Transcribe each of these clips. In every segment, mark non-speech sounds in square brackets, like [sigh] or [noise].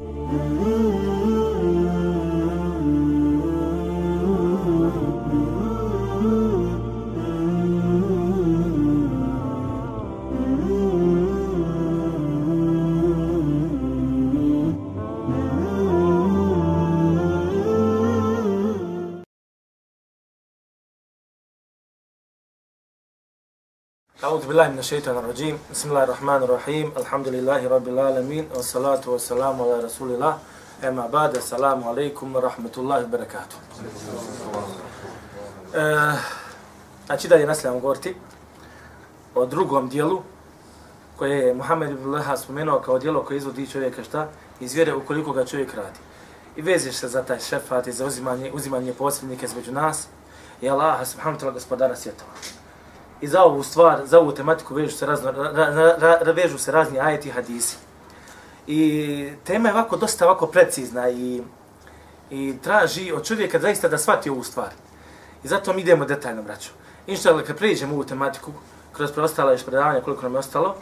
Ooh. بالله من الشيطان الرجيم بسم الله الرحمن الرحيم الحمد لله رب العالمين والصلاة والسلام على رسول الله أما بعد السلام عليكم ورحمة الله وبركاته Znači da je nastavljamo govoriti o drugom dijelu koje je Muhammed ibn Leha spomenuo kao dijelo koje izvodi čovjeka šta? Iz vjere ukoliko ga čovjek radi. I veziš se za taj šefat i za uzimanje, uzimanje posljednike između nas i Allaha subhanahu wa ta'ala gospodara svjetova i za ovu stvar, za ovu tematiku vežu se, razno, ra, ra, ra, vežu se razni ajeti i hadisi. I tema je ovako dosta ovako precizna i, i traži od čovjeka zaista da shvati ovu stvar. I zato mi idemo detaljno, braću. Inšala, kad prijeđemo ovu tematiku, kroz preostala još predavanja koliko nam je ostalo,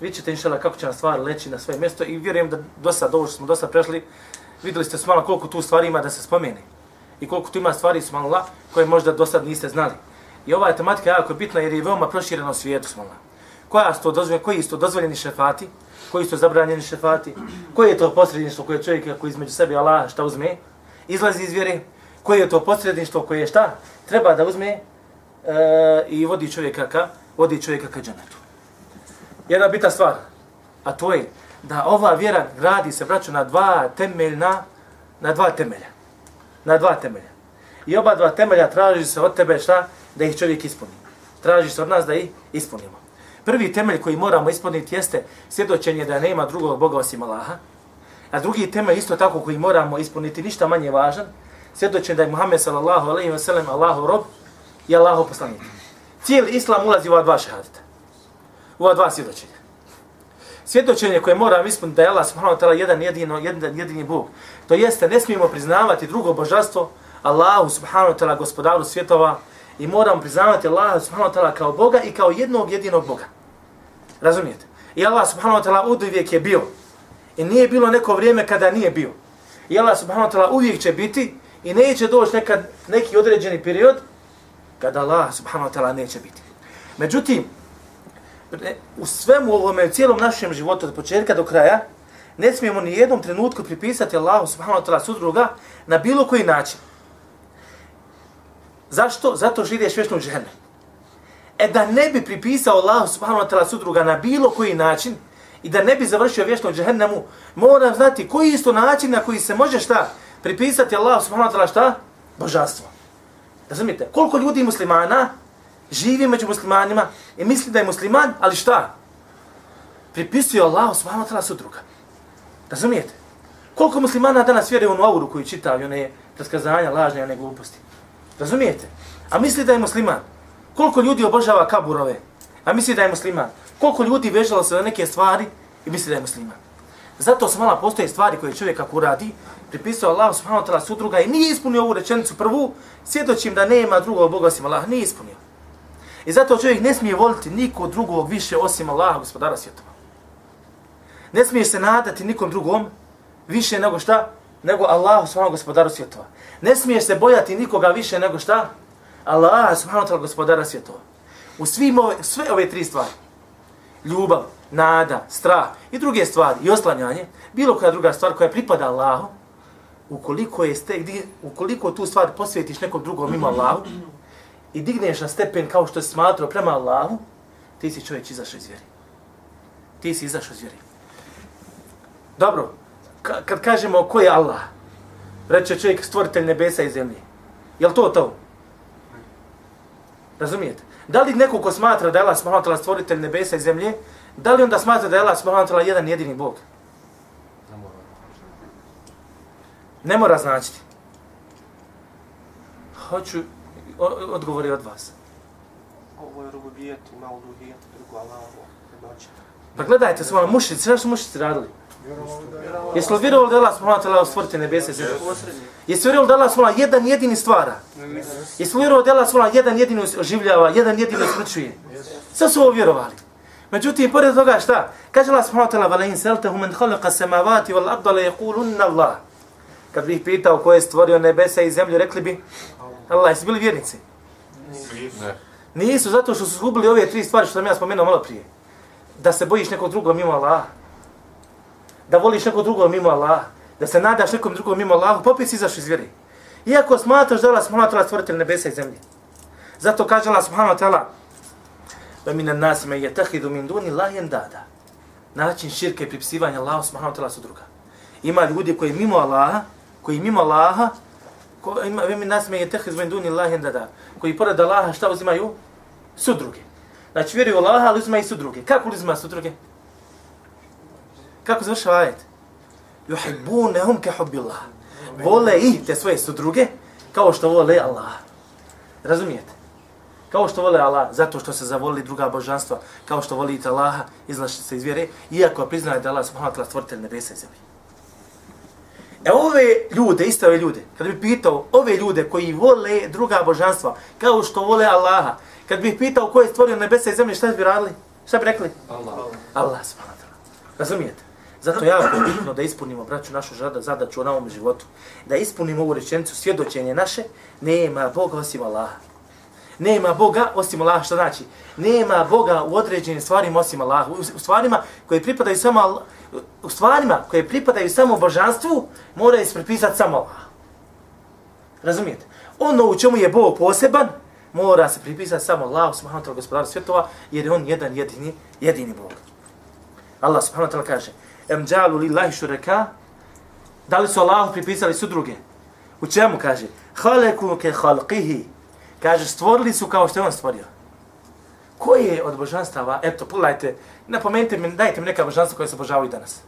vi ćete inšala kako će nam stvar leći na svoje mjesto i vjerujem da do sad, ovo što smo do sad prešli, vidjeli ste malo koliko tu stvari ima da se spomene. I koliko tu ima stvari su koje možda do sad niste znali. I ova tematika jako bitna jer je veoma proširena u svijetu smolna. Koja su to dozvoljeni, koji su to dozvoljeni šefati, koji su to zabranjeni šefati, koji je to posredništvo koje čovjek ako između sebe Allah šta uzme, izlazi iz vjere, koji je to posredništvo koje je šta, treba da uzme e, i vodi čovjeka ka, vodi čovjeka ka džanetu. Jedna bitna stvar, a to je da ova vjera gradi se, braću, na dva temeljna, na dva temelja. Na dva temelja. I oba dva temelja traži se od tebe šta? Da ih čovjek ispuni. Traži se od nas da ih ispunimo. Prvi temelj koji moramo ispuniti jeste svjedočenje da nema drugog Boga osim Allaha. A drugi temelj isto tako koji moramo ispuniti, ništa manje važan, svjedočenje da je Muhammed sallallahu alaihi wa sallam Allahu rob i Allahu poslanik. Cijeli islam ulazi u ova dva šehadita. U ova dva svjedočenja. Svjedočenje koje moram ispuniti da je Allah subhanahu wa ta'ala jedan jedino, jedan jedini Bog. To jeste, ne smijemo priznavati drugo božanstvo Allahu subhanahu wa ta'ala gospodaru svjetova, I moram priznavati Allaha subhanahu wa ta'ala kao Boga i kao jednog jedinog Boga. Razumijete? I Allah subhanahu wa ta'ala uvijek je bio. I nije bilo neko vrijeme kada nije bio. I Allah subhanahu wa ta'ala uvijek će biti i neće doći nekad, neki određeni period kada Allah subhanahu wa ta'ala neće biti. Međutim, u svemu ovome, u cijelom našem životu od početka do kraja, ne smijemo ni jednom trenutku pripisati Allahu subhanahu wa ta'ala sudruga na bilo koji način. Zašto? Zato što ideš vječno u džene. E da ne bi pripisao Allah subhanahu wa ta'ala sudruga na bilo koji način i da ne bi završio vječno u džehennemu, moram znati koji isto način na koji se može šta pripisati Allah subhanahu wa ta'ala šta? Božanstvo. Razumite? Koliko ljudi muslimana živi među muslimanima i misli da je musliman, ali šta? Pripisuje Allah subhanahu wa ta'ala sudruga. Razumijete? Koliko muslimana danas vjeruje u auru koju čitao i one raskazanja, lažne, one gluposti. Razumijete? A misli da je musliman. Koliko ljudi obožava kaburove? A misli da je musliman. Koliko ljudi vežalo se na neke stvari i misli da je musliman. Zato su mala postoje stvari koje čovjek ako radi, pripisao Allah subhanahu wa ta'ala sudruga i nije ispunio ovu rečenicu prvu, svjedočim da nema drugog Boga osim Allah, nije ispunio. I zato čovjek ne smije voliti niko drugog više osim Allaha, gospodara svjetova. Ne smiješ se nadati nikom drugom više nego šta? Nego Allahu subhanahu gospodaru svjetova. Ne smiješ se bojati nikoga više nego šta? Allah, subhanahu ta'ala, gospodara svjetova. U svim ove, sve ove tri stvari, ljubav, nada, strah i druge stvari i oslanjanje, bilo koja druga stvar koja pripada Allahu, ukoliko, je ste, ukoliko tu stvar posvjetiš nekom drugom mimo Allahu i digneš na stepen kao što se smatrao prema Allahu, ti si čovjek izašao iz vjeri. Ti si izašao iz vjeri. Dobro, kad kažemo ko je Allah, reče čovjek stvoritelj nebesa i zemlje. Je to to? Razumijete? Da li neko ko smatra da je Allah subhanahu stvoritelj nebesa i zemlje, da li onda smatra da je Allah subhanahu jedan jedini Bog? Ne mora. Značiti. Hoću odgovori od vas. Ovo je rububijet, ima uluhijet, drugo Allah, Pa gledajte, su vam mušici, sve su mušici radili? Jesi li vjerovali da Allah subhanahu wa ta'ala stvorite nebese i zemlje? Jesi li vjerovali da Allah subhanahu jedan jedini stvara? Jesi li vjerovali da Allah subhanahu jedan jedini oživljava, jedan jedini smrčuje? Sve su ovo vjerovali. Međutim, pored toga šta? Kaže Allah subhanahu wa ta'ala, وَلَيْنْ سَلْتَهُ مَنْ خَلَقَ سَمَاوَاتِ وَالْأَبْدَ لَيَقُولُنَّ اللَّهِ Kad bih pitao ko je stvorio nebesa i zemlju, rekli bi, Allah, jesi bili vjernici? Ne. Nisu, zato što su zgubili ove tri stvari što sam ja spomenuo malo prije. Da se bojiš nekog drugog mimo Allaha. da voliš nekog drugog mimo Allah, da se nadaš nekom drugom mimo Allahu, popis izaš iz vjeri. Iako smatraš da Allah smatra stvoritelj nebesa i zemlje. Zato kaže Allah subhanahu wa ta'ala da mi nad nas ima jetahidu min duni lahjen dada. Način širke i pripsivanja Allahu subhanahu wa ta'ala su druga. Ima ljudi koji mimo Allaha, koji mimo Allaha, koji ima vemi nas me jetah min duni lahjen dada, koji pored Allaha šta uzimaju? Sudruge. Znači vjeruju Allaha, ali uzimaju sudruge. Kako uzimaju sudruge? Kako uzimaju sudruge? Kako završava ajet? Yuhibbunahum ka hubbillah. Vole ih te svoje sudruge kao što vole Allah. Razumijete? Kao što vole Allah, zato što se zavoli druga božanstva, kao što volite Allaha, izlašite se iz vjere, iako priznaje da Allah subhanahu wa ta'ala stvoritelj nebesa i zemlje. E ove ljude, iste ove ljude, kad bi pitao ove ljude koji vole druga božanstva, kao što vole Allaha, kad bih pitao ko je stvorio nebesa i zemlje, šta bi radili? Šta bi rekli? Allah. Allah subhanahu wa ta'ala. Razumijete? Zato je je bitno da ispunimo, braću, našu žada, zadaću na ovom životu. Da ispunimo ovu rečenicu, svjedočenje naše, nema Boga osim Allaha. Nema Boga osim Allaha, što znači? Nema Boga u određenim stvarima osim Allaha. U, stvarima koje pripadaju samo Allah, u stvarima koje pripadaju samo božanstvu, mora isprepisati samo Allah. Razumijete? Ono u čemu je Bog poseban, mora se pripisati samo Allah, subhanahu wa ta'ala, gospodar svjetova, jer je on jedan jedini, jedini Bog. Allah subhanahu wa ta'ala kaže, em džalu lillahi šureka, da li su Allahu pripisali su druge? U čemu kaže? Haleku ke halqihi. Kaže, stvorili su kao što je on stvorio. Koje je od božanstava, eto, pogledajte, napomenite mi, dajte mi neka božanstva koje se obožavaju danas.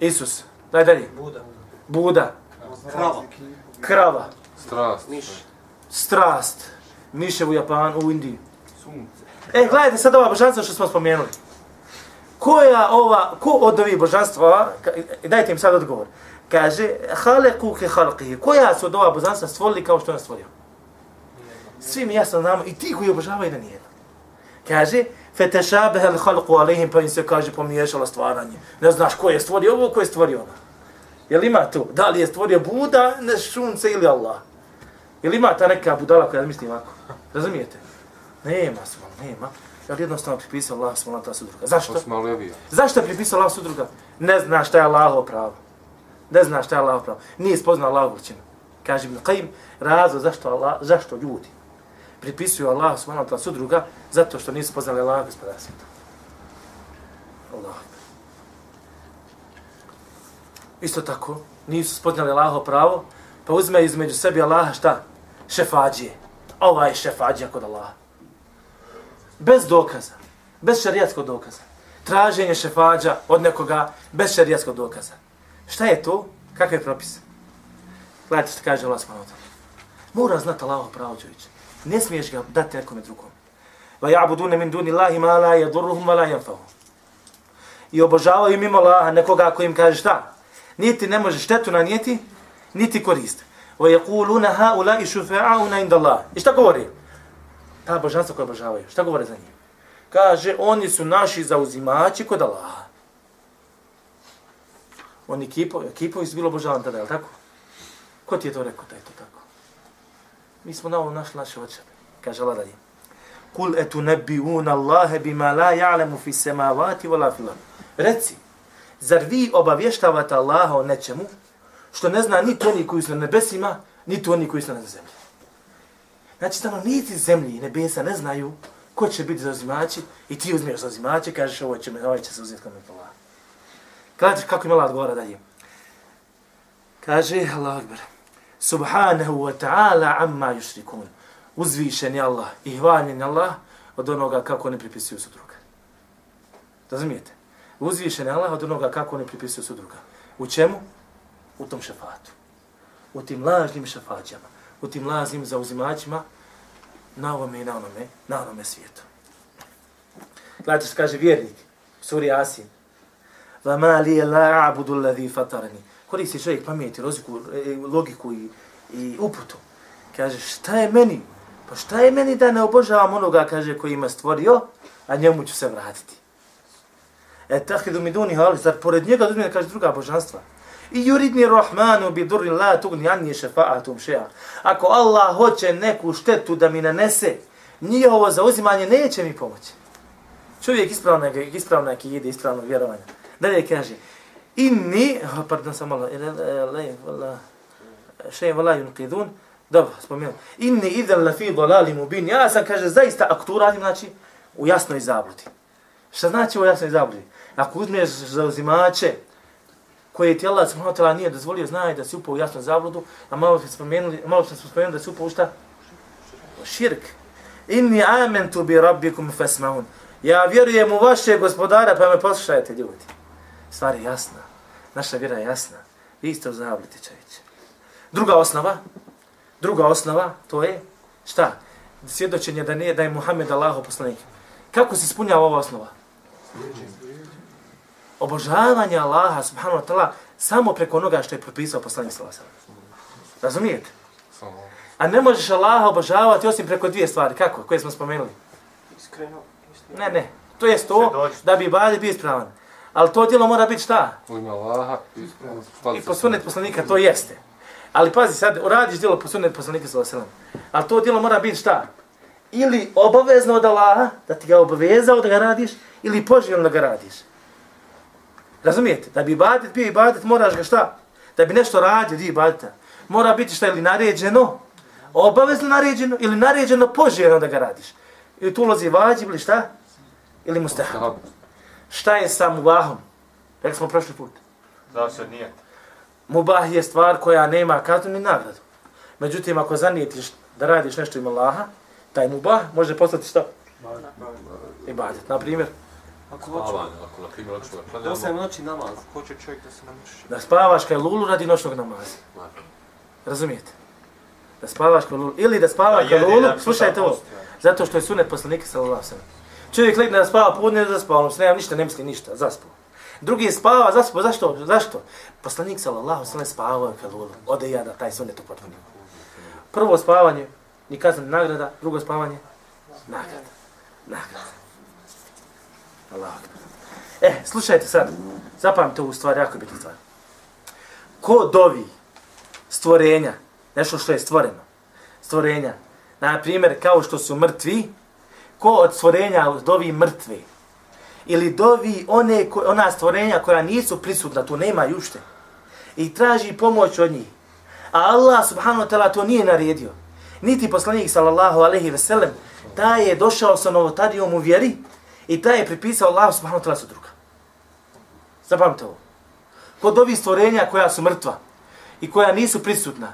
Isus. Daj dalje. Buda. Buda. Krava. Krava. Strast. Miš. Strast. Mišev u Japanu, u Indiji. Sunce. E, gledajte sad ova božanstva što smo spomenuli. Koja ova, ko od ovih božanstva, dajte im sad odgovor, kaže, haleku ke halqihi, koja su od ova božanstva stvorili kao što je on stvorio? Svi mi jasno znamo, i ti koji obožavaju da nije. Kaže, fetešabehe al halqu alihim, pa im se kaže pomiješalo stvaranje. Ne znaš ko je stvorio ovo, ko je stvorio ono. Jel ima tu? Da li je stvorio Buda, ne šunce ili Allah? Jel ima ta neka budala koja misli ovako? Razumijete? Nema svom, nema. Jel jednostavno pripisao Allah svom ta sudruga. Zašto? Zašto je pripisao Allah sudruga? Ne zna šta je Allahovo pravo. Ne zna šta je Allahovo pravo. Nije spoznao Allahovu veličinu. Kaže Ibn Qayyim, razlog zašto, Allah, zašto ljudi pripisuju Allah subhanahu wa ta'ala sudruga, zato što nisu spoznali Allah gospodara svijeta. Allah. Isto tako, nisu spoznali Allaho pravo, pa uzme između sebi Allaha šta? Šefađije. Ovaj je šefađija kod Allaha. Bez dokaza. Bez šarijatskog dokaza. Traženje šefađa od nekoga bez šarijatskog dokaza. Šta je to? Kakav je propis? Gledajte što kaže Allah subhanahu. Mora znati Allaho pravo. Ne smiješ ga dati nekome drugom. Va ja'budune min duni Allahi ma la yadurruhum wa la yanfa'uhum. I obožavaju mimo Allaha nekoga koji im kaže šta? Niti ne može štetu nanijeti, niti korist. Va yaquluna haula'i shufa'auna inda Allah. I šta govori? Ta božanstva koja obožavaju. Šta govore za njih? Kaže, oni su naši zauzimači kod Allaha. Oni kipovi, kipovi su bilo obožavan tada, je li tako? Ko ti je to rekao da je to tako? Mi smo na ovom našli naše očeve. Kaže Allah dalje. Kul etu nebiuna Allahe bima la ja'lemu fi semavati wa la filam. Reci, zar vi obavještavate Allaha o nečemu što ne zna ni oni koji su na nebesima, ni oni koji su na zemlji. Znači, tamo niti zemlji i nebesa ne znaju ko će biti zauzimači i ti uzmiješ zauzimače, kažeš ovo će, me, ovo će se uzeti kod me Allah. Gledajte kako im Allah odgovara dalje? Kaže, Allah akbar. Subhanahu wa ta'ala amma yushrikun. Uzvišen je Allah i hvaljen je Allah od onoga kako ne pripisuju sudruga. Razumijete? Uzvišen je Allah od onoga kako ne pripisuju sudruga. U čemu? U tom šefatu. U tim lažnim šefađama. U tim lažnim zauzimačima na ovome i na onome, na onome svijetu. Gledajte što kaže vjernik, suri Asin. Vama li je la abudu ladhi fatarani. Koristi čovjek pameti, logiku, e, logiku i, i uputu. Kaže, šta je meni Pa šta je meni da ne obožavam onoga, kaže, koji ima stvorio, a njemu ću se vratiti. E tahidu mi duni ali zar pored njega da kaže, druga božanstva. I yuridni rahmanu bi durri la tugni anni šefa'atum še'a. Ako Allah hoće neku štetu da mi nanese, njihovo zauzimanje neće mi pomoći. Čovjek ispravno je ispravno je ide ispravno vjerovanje. Dalje kaže inni oh, pardon sam malo le vala shay yunqidun dobro spomenuo, inni idhan lafi fi mubin ja sam kaže zaista ako tu radim znači u jasnoj zabludi. Šta znači u jasnoj zabludi? Ako uzmeš zauzimače koje ti Allah subhanahu wa ta'ala nije dozvolio, znaj da si upao u jasnu zabludu, a malo smo spomenuli, malo smo spomenuli da si upao u šta? Širk. Inni amentu bi rabbikum fasma'un. Ja vjerujem u vaše gospodara, pa me poslušajte ljudi. Stvar je jasna. Naša vjera je jasna. Vi ste u zabludi, čovječe. Druga osnova, druga osnova, to je, šta? Svjedočenje da nije, da je Muhammed Allaho poslanik. Kako se ispunjava ova osnova? Obožavanje Allaha, subhanahu wa ta'ala, samo preko onoga što je propisao poslanik sallallahu Razumijete? A ne možeš Allaha obožavati osim preko dvije stvari. Kako? Koje smo spomenuli? Iskreno. Ne, ne. To je to da bi ibadit bio ispravan. Ali to djelo mora biti šta? U ime Allaha i po sunet poslanika, to jeste. Ali pazi sad, uradiš djelo po sunet poslanika sallallahu alejhi ve sellem. Ali to djelo mora biti šta? Ili obavezno od Allaha, da ti ga obavezao da ga radiš, ili poželjno da ga radiš. Razumijete? Da bi ibadet bio ibadet, moraš ga šta? Da bi nešto radio, di ibadeta. Mora biti šta ili naređeno, obavezno naređeno, ili naređeno poželjno da ga radiš. Ili tu ulazi vađib ili šta? Ili mustahab. Šta je sa mubahom? Rekli smo prošli put. Zavisi od nijeta. Mubah je stvar koja nema kaznu ni nagradu. Međutim, ako zanijetiš da radiš nešto ima Allaha, taj mubah može postati šta? Ibadet. Na primjer, Ako hoće, Ako na primjer hoću da da ostajem klanjamo, noći namaz, hoće čovjek da se namuši. da spavaš kaj lulu radi noćnog namaza. Razumijete? Da spavaš kaj lulu. Ili da spavaš kaj lulu, slušajte ovo. Zato što je sunet poslanika sallallahu alejhi ve sellem. Čovjek legne da spava podne da spava, on se nema ništa, ne misli ništa, zaspao. Drugi je spava, zaspao, zašto? Zašto? Poslanik sallallahu alejhi ve sellem spavao je kad lulu. Ode ja da taj sunet upotpunim. Prvo spavanje, ni kazna ni nagrada, drugo spavanje, nagrada. Nagrada. Allah. E, slušajte sad, zapamte ovu stvar, jako bitna stvar. Ko dovi stvorenja, nešto što je stvoreno, stvorenja, na primjer kao što su mrtvi, ko od stvorenja dovi mrtve, ili dovi one, ko, ona stvorenja koja nisu prisutna, tu nema jušte, i traži pomoć od njih, a Allah subhanahu wa ta'ala to nije naredio, niti poslanik sallallahu alaihi ve sellem, da je došao sa novotarijom u vjeri, i taj je pripisao Allah subhanahu wa ta'ala su druga. Zapamte ovo. Kod ovih stvorenja koja su mrtva i koja nisu prisutna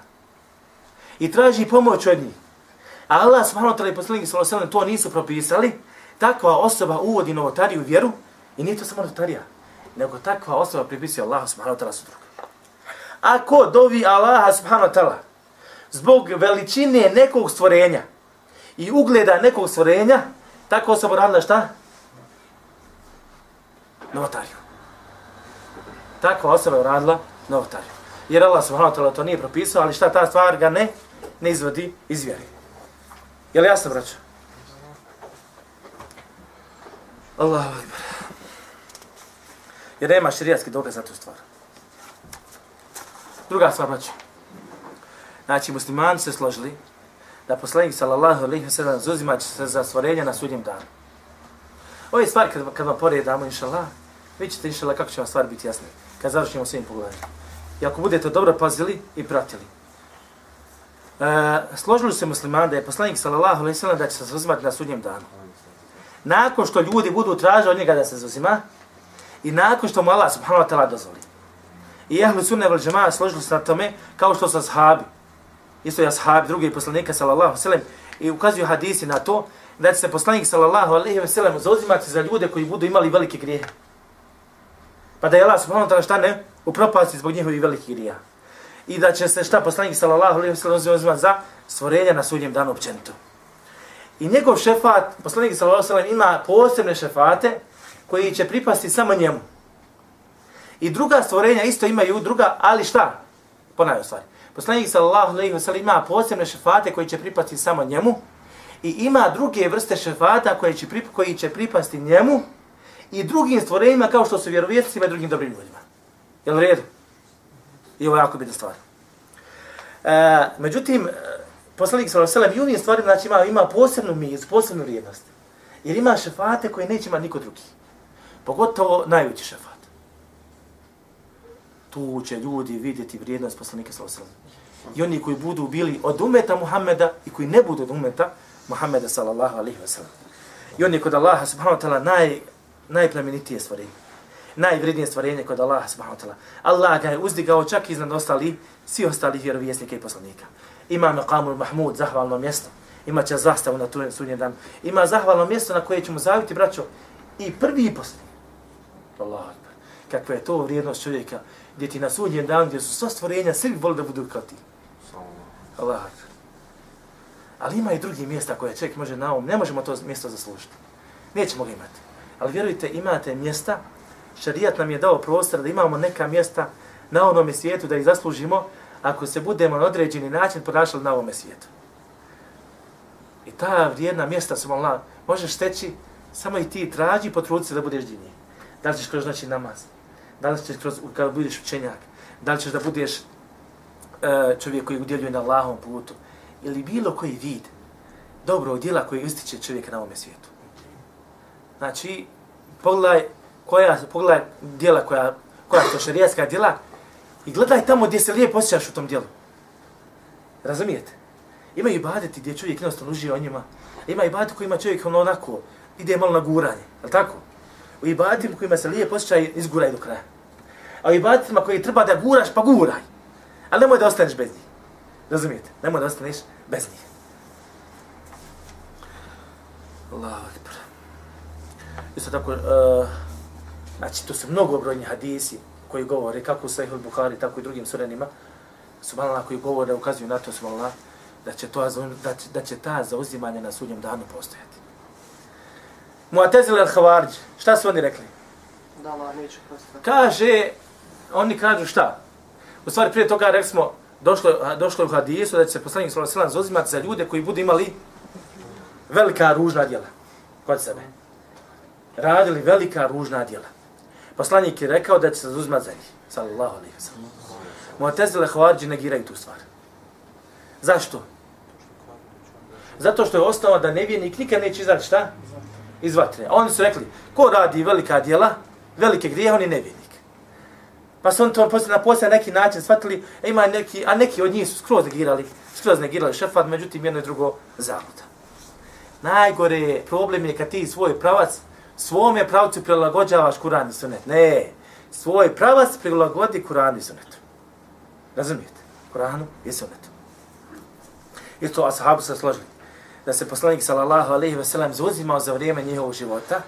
i traži pomoć od njih, a Allah subhanahu wa ta'ala i poslanik sallallahu to nisu propisali, takva osoba uvodi novotariju vjeru i nije to samo novotarija, nego takva osoba pripisuje Allah subhanahu wa ta'ala su druga. Ako dovi Allah subhanahu wa ta'ala zbog veličine nekog stvorenja i ugleda nekog stvorenja, tako osoba radila šta? Novotariju. Takva osoba je uradila novotariju. Jer Allah subhanahu wa ta'ala to nije propisao, ali šta ta stvar ga ne, ne izvodi iz vjeri. Je li jasno, braćo? Allahu akbar. Jer nema širijatski dokaz za tu stvar. Druga stvar, braćo. Znači, muslimani se složili da poslanik sallallahu alaihi wa sallam zuzima se za stvorenje na sudnjem danu. Ove stvari kad, kad vam poredamo, inša Allah, vi ćete inšala kako će vam stvari biti jasne. Kad završimo svim pogledanjem. I ako budete dobro pazili i pratili. E, složili se muslimani da je poslanik sallallahu alaihi sallam da će se zauzimati na sudnjem danu. Nakon što ljudi budu tražili od njega da se zauzima i nakon što mu Allah subhanahu wa ta'ala dozvoli. I ehlu sunne vel džema'a složili se na tome kao što su ashabi. Isto je ashabi, drugi poslanika sallallahu alaihi sallam i ukazuju hadisi na to da će se poslanik sallallahu alejhi ve sellem zauzimati za ljude koji budu imali velike grijehe. Pa da je Allah subhanahu wa ta'ala šta ne upropasti zbog njihovih velikih grija. I da će se šta poslanik sallallahu alejhi ve sallam za stvorenja na sudnjem danu općenito. I njegov šefat, poslanik sallallahu alejhi ve sallam, ima posebne šefate koji će pripasti samo njemu. I druga stvorenja isto imaju druga, ali šta? Ponavljam stvari. Poslanik sallallahu alejhi ve sellem ima posebne šefate koji će pripasti samo njemu I ima druge vrste šefata koje će, prip, koji će pripasti njemu i drugim stvorenjima kao što su vjerovjesnicima i drugim dobrim ljudima. Jel u redu? I ovo je jako bitna stvar. E, međutim, e, poslanik sallallahu alejhi ve sellem i ovim stvarima znači ima ima posebnu miz, posebnu vrijednost. Jer ima šefate koje neće imati niko drugi. Pogotovo najveći šefat. Tu će ljudi vidjeti vrijednost poslanika sallallahu alejhi ve sellem. I oni koji budu bili od umeta Muhameda i koji ne budu od umeta Muhameda sallallahu alejhi ve sellem. I oni kod Allaha subhanahu wa ta'ala naj najplemenitije stvorenje. Najvrednije stvorenje kod Allaha subhanahu wa ta'ala. Allah ga je uzdigao čak iznad ostali, svi ostali vjerovjesnika i poslanika ima maqamul mahmud, zahvalno mjesto. Ima će zastavu na tujem sudnjem danu. Ima zahvalno mjesto na koje ćemo zaviti, braćo, i prvi i posljednji. Allah akbar. Kakva je to vrijednost čovjeka, gdje ti na sudnjem danu, gdje su sva stvorenja, svi voli da budu kao ti. Allah akbar. Ali ima i drugi mjesta koje čovjek može na um. ne možemo to mjesto zaslužiti. Nećemo ga imati. Ali vjerujte, imate mjesta, šarijat nam je dao prostor da imamo neka mjesta na onom svijetu da ih zaslužimo, ako se budemo na određeni način ponašali na ovome svijetu. I ta vrijedna mjesta su Allah, možeš steći samo i ti traži potrudi se da budeš dini. Da li ćeš kroz noći namaz? Da li ćeš kroz, kada budeš učenjak? Da li ćeš da budeš e, čovjek koji udjeljuje na Allahom putu? Ili bilo koji vid dobrog djela koji ističe čovjek na ovome svijetu. Znači, pogledaj koja, pogledaj djela koja, koja su šarijaska djela, I gledaj tamo gdje se lijepo osjećaš u tom dijelu. Razumijete? Ima i badeti gdje čovjek jednostavno uživa o njima. Ima i badeti kojima čovjek ono onako ide malo na guranje. Je tako? U ibadetima kojima se lijepo osjećaj, izguraj do kraja. A u ibadetima koji treba da guraš, pa guraj. Ali nemoj da ostaneš bez njih. Razumijete? Nemoj da ostaneš bez njih. Allahu akbar. Isto tako, uh, znači, to su mnogo brojni hadisi, koji govore kako u Sahih al-Bukhari, tako i drugim surenima, subhanallah, koji govore, ukazuju na to, subhanallah, da će, to, da će, da će ta zauzimanje na sudnjem danu postojati. Mu'tazil al-Khawarij, šta su oni rekli? Da, Allah neće postati. Kaže, oni kažu šta? U stvari, prije toga rekli smo, došlo, došlo u hadisu da će se poslanik sallallahu alejhi ve sellem zauzimati za ljude koji budu imali velika ružna djela kod sebe. Radili velika ružna djela. Poslanik je rekao da će se uzmati za njih. Sallallahu alaihi wa sallam. Mu'tezile hvarđi negiraju tu stvar. Zašto? Zato što je ostalo da nevijenik nikad neće izaći šta? Iz vatre. A oni su rekli, ko radi velika djela, velike grije, on je nevijenik. Pa su oni to na posle neki način shvatili, a ima neki, a neki od njih su skroz negirali, skroz negirali šefat, međutim jedno i drugo zaluda. Najgore problem je kad ti svoj pravac svome pravcu prilagođavaš Kur'an i Sunnet. Ne, svoj pravac prilagodi Kur'an i Sunnetu. Razumijete? Kur'anu i Sunnetu. Isto ashabu se složili. Da se poslanik sallallahu alaihi ve sellem zauzimao za vrijeme njihovog života.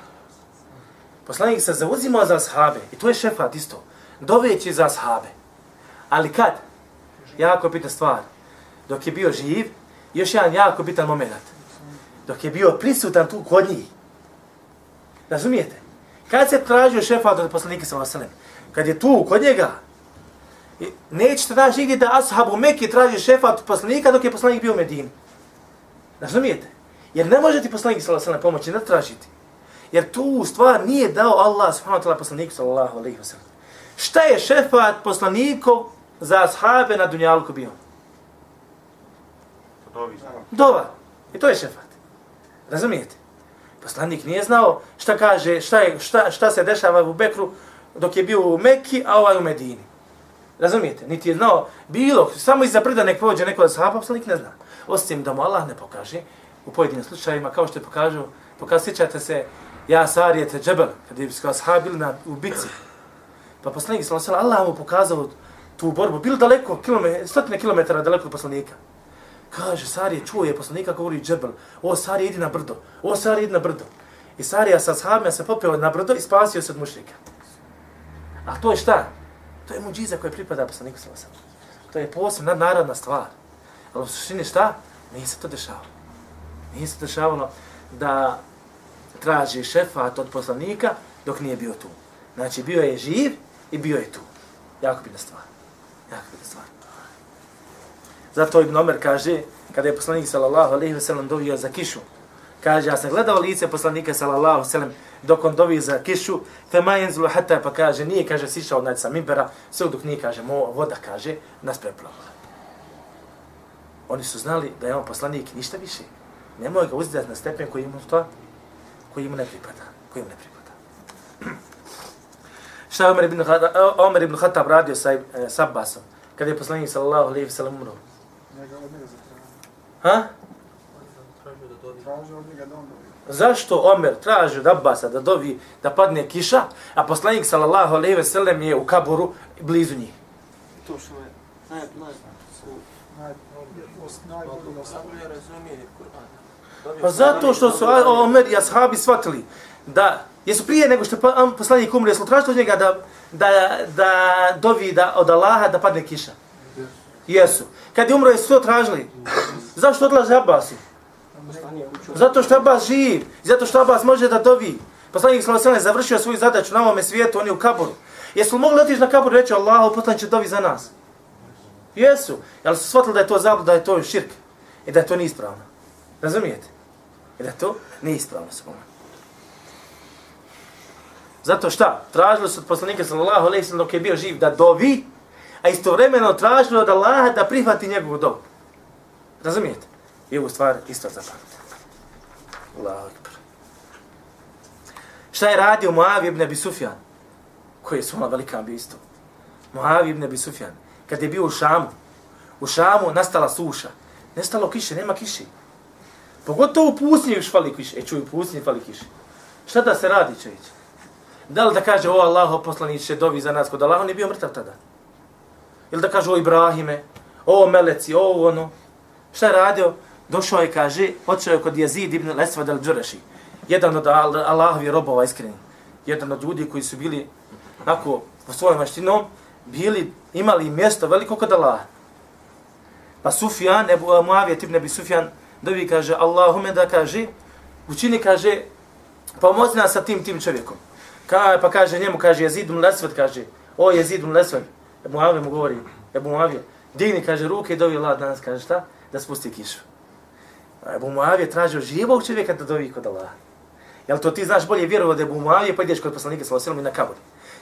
Poslanik se zauzimao za ashabe. I to je šefat isto. Doveći za ashabe. Ali kad? Jako bitna stvar. Dok je bio živ, još jedan jako bitan moment. Dok je bio prisutan tu kod njih. Razumijete? Kad se tražio šefa od poslanika sa vaselem, kad je tu kod njega, nećete naći nigdje da ashab u Mekke traži šefa od poslanika dok je poslanik bio u Medini. Razumijete? Jer ne može ti poslanik sa vaselem pomoći, ne tražiti. Jer tu stvar nije dao Allah subhanahu wa ta'ala poslaniku sallallahu alaihi wa sallam. Šta je šefat poslanikov za ashabe na dunjalku bio? Dova. I to je šefat. Razumijete? Poslanik nije znao šta kaže, šta, je, šta, šta se dešava u Bekru dok je bio u Mekki, a ovaj u Medini. Razumijete? Niti je znao bilo, samo iza prda nek pođe neko od sahaba, poslanik ne zna. Osim da mu Allah ne pokaže, u pojedinim slučajima, kao što je pokažu, pokaz, se, ja sarijete džebel, kad je kao sahaba bili na, u bici. Pa poslanik, sallam, Allah mu pokazao tu borbu, bilo daleko, kilome, stotine kilometara daleko od poslanika. Kaže, Sarije čuje poslanika govori džebel. O, Sarije, idi na brdo. O, Sarije, idi na brdo. I Sarija sa sahabima se popeo na brdo i spasio se od mušnika. A to je šta? To je muđiza koja pripada poslaniku sa vasem. To je posebna narodna stvar. Ali u suštini šta? Nije se to dešavalo. Nije se dešavalo da traži šefat od poslanika dok nije bio tu. Znači, bio je živ i bio je tu. Jako bitna stvar. Zato Ibn Omer kaže, kada je poslanik sallallahu alaihi wasallam dovio za kišu, kaže, ja sam gledao lice poslanika sallallahu alaihi wasallam dok on dovi za kišu, fe ma jenzulu hata, pa kaže, nije, kaže, sišao od sa mimbera, sve dok nije, kaže, mo, voda, kaže, nas preplavila. Oni su znali da je on poslanik ništa više. Nemoj ga uzdati na stepen koji ima to, koji mu ne pripada. Koji mu ne pripada. [clears throat] Šta je Omer ibn, Omer ibn Khattab radio sa, e, sa Abbasom? Kada je poslanik sallallahu alaihi wa sallam umro? Ha? Zašto Omer traži od Abbasa da dovi da padne kiša, a poslanik sallallahu alejhi ve sellem je u kaburu blizu njih? To što je naj, naj, Pa zato što su Omer i ashabi shvatili da jesu prije nego što pa- poslanik umre, jesu tražili od njega da, da, da dovi da, od Allaha da padne kiša? Jesu. Kad je umro, jesu to tražili. Zašto odlaze Abasi? Zato što Abbas živ. Zato što Abbas može da dovi. Poslanik sallallahu alejhi završio svoju zadaću na ovom svijetu, on je u kaboru. Jesu li mogli otići na kabur i reći Allahu, potom će dovi za nas? Jesu. Jel su shvatili da je to zabluda, da je to širk i da je to neispravno? Razumijete? I da je to neispravno se Zato šta? Tražili su od poslanika sallallahu alejhi ve dok je bio živ da dovi, a istovremeno tražilo od Allaha da prihvati njegovu dobu. Razumijete? I ovu stvar isto zapamte. Allahu akbar. Šta je radio Muavi ibn Abi Sufjan? Koji je suma velika bio isto. Muavi ibn Abi Sufjan. Kad je bio u Šamu, u Šamu nastala suša. Nestalo kiše, nema kiše. Pogotovo u pustinji još fali kiše. E čuj, u pustinji fali kiše. Šta da se radi, čovječ? Da li da kaže, o Allaho poslaniće, dovi za nas kod Allah, on je bio mrtav tada. Ili da kaže, o Ibrahime, o Meleci, o ono. Šta je radio? došao je, kaže, počeo je kod Jezid ibn Lesvad al-Đureši, jedan od Allahovi robova iskreni, jedan od ljudi koji su bili, ako po svojom maštinom, bili, imali mjesto veliko kod Allaha. Pa Sufjan, Ebu Muavije, tip nebi Sufjan, dobi kaže, Allahume da kaže, učini, kaže, pomozi nas sa tim, tim čovjekom. Ka, pa kaže njemu, kaže, Jezid ibn Lesvad, kaže, o Jezid ibn Lesvad, Ebu Muavije mu govori, Ebu Muavije, digni, kaže, ruke i dovi Allah danas, kaže, šta? Da spusti kišu. Ebu Muavije tražio živog čovjeka da dovi kod Allaha. Jel to ti znaš bolje vjerovati da Ebu Muavije pa ideš kod poslanika sa i na kabur.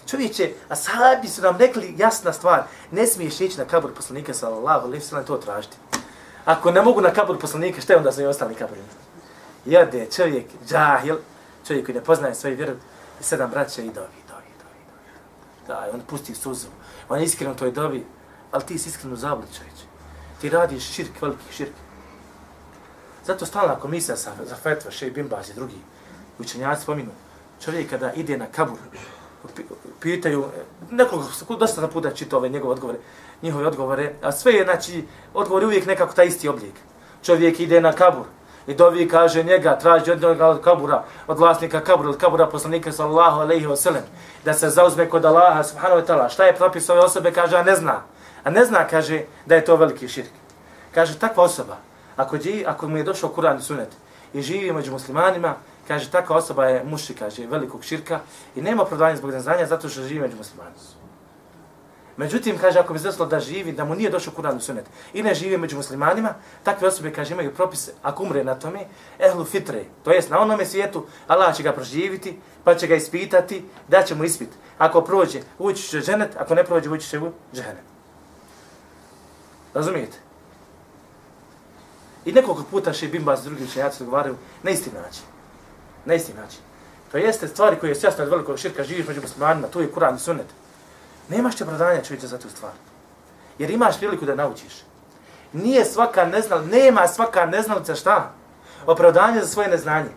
Čovječe, a sahabi su nam rekli jasna stvar, ne smiješ ići na kabur poslanika sa Allahu, ali se to tražiti. Ako ne mogu na kabur poslanika, šta je onda za ostali kaburima? Jade čovjek, džahil, čovjek koji ne poznaje svoju vjeru, i sedam braća i dovi, dovi, dovi, dovi. Da, on pusti suzu, on je iskreno toj dovi, ali ti si iskreno zabli čovječe. Ti radiš širk, veliki širk. Zato stalna komisija sa, za fetva, še i bimbaz i drugi učenjaci spominu, čovjek kada ide na kabur, pitaju, e, nekoliko, dosta sam puta čitao ove njegove odgovore, njihove odgovore, a sve je, znači, odgovor uvijek nekako taj isti oblik. Čovjek ide na kabur i dovi kaže njega, traži od njega kabura, od vlasnika kabura, od kabura poslanika sallallahu alaihi wa sallam, da se zauzme kod Allaha subhanahu wa ta'ala. Šta je propis ove osobe? Kaže, a ne zna. A ne zna, kaže, da je to veliki širk. Kaže, takva osoba, ako, dži, ako mu je došao Kur'an i Sunet i živi među muslimanima, kaže, takva osoba je muši, kaže, velikog širka i nema opravdanja zbog neznanja zato što živi među muslimanima. Međutim, kaže, ako bi zdeslo da živi, da mu nije došao Kur'an i Sunet i ne živi među muslimanima, takve osobe, kaže, imaju propise, ako umre na tome, ehlu fitre, to jest na onome svijetu, Allah će ga proživiti, pa će ga ispitati, da će mu ispit. Ako prođe, ući će dženet, ako ne prođe, ući će u dženet. Razumijete? I nekoliko puta še Bimba s drugim učenjacima odgovaraju na isti način. Na isti način. To jeste stvari koje je jasno od velikog širka živiš među muslimanima, to je Kur'an i Sunnet. Nemaš će opravdanja čovječe za tu stvar. Jer imaš priliku da naučiš. Nije svaka neznal, nema svaka neznalica šta? Opravdanje za svoje neznanje.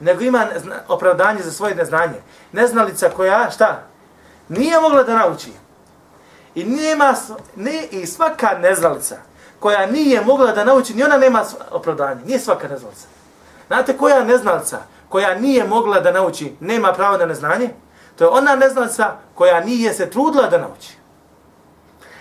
Nego ima opravdanje za svoje neznanje. Neznalica koja, šta? Nije mogla da nauči. I nema, ne, i svaka neznalica koja nije mogla da nauči, ni ona nema opravdanje. Nije svaka neznalca. Znate koja neznalca koja nije mogla da nauči, nema pravo na neznanje? To je ona neznalca koja nije se trudila da nauči.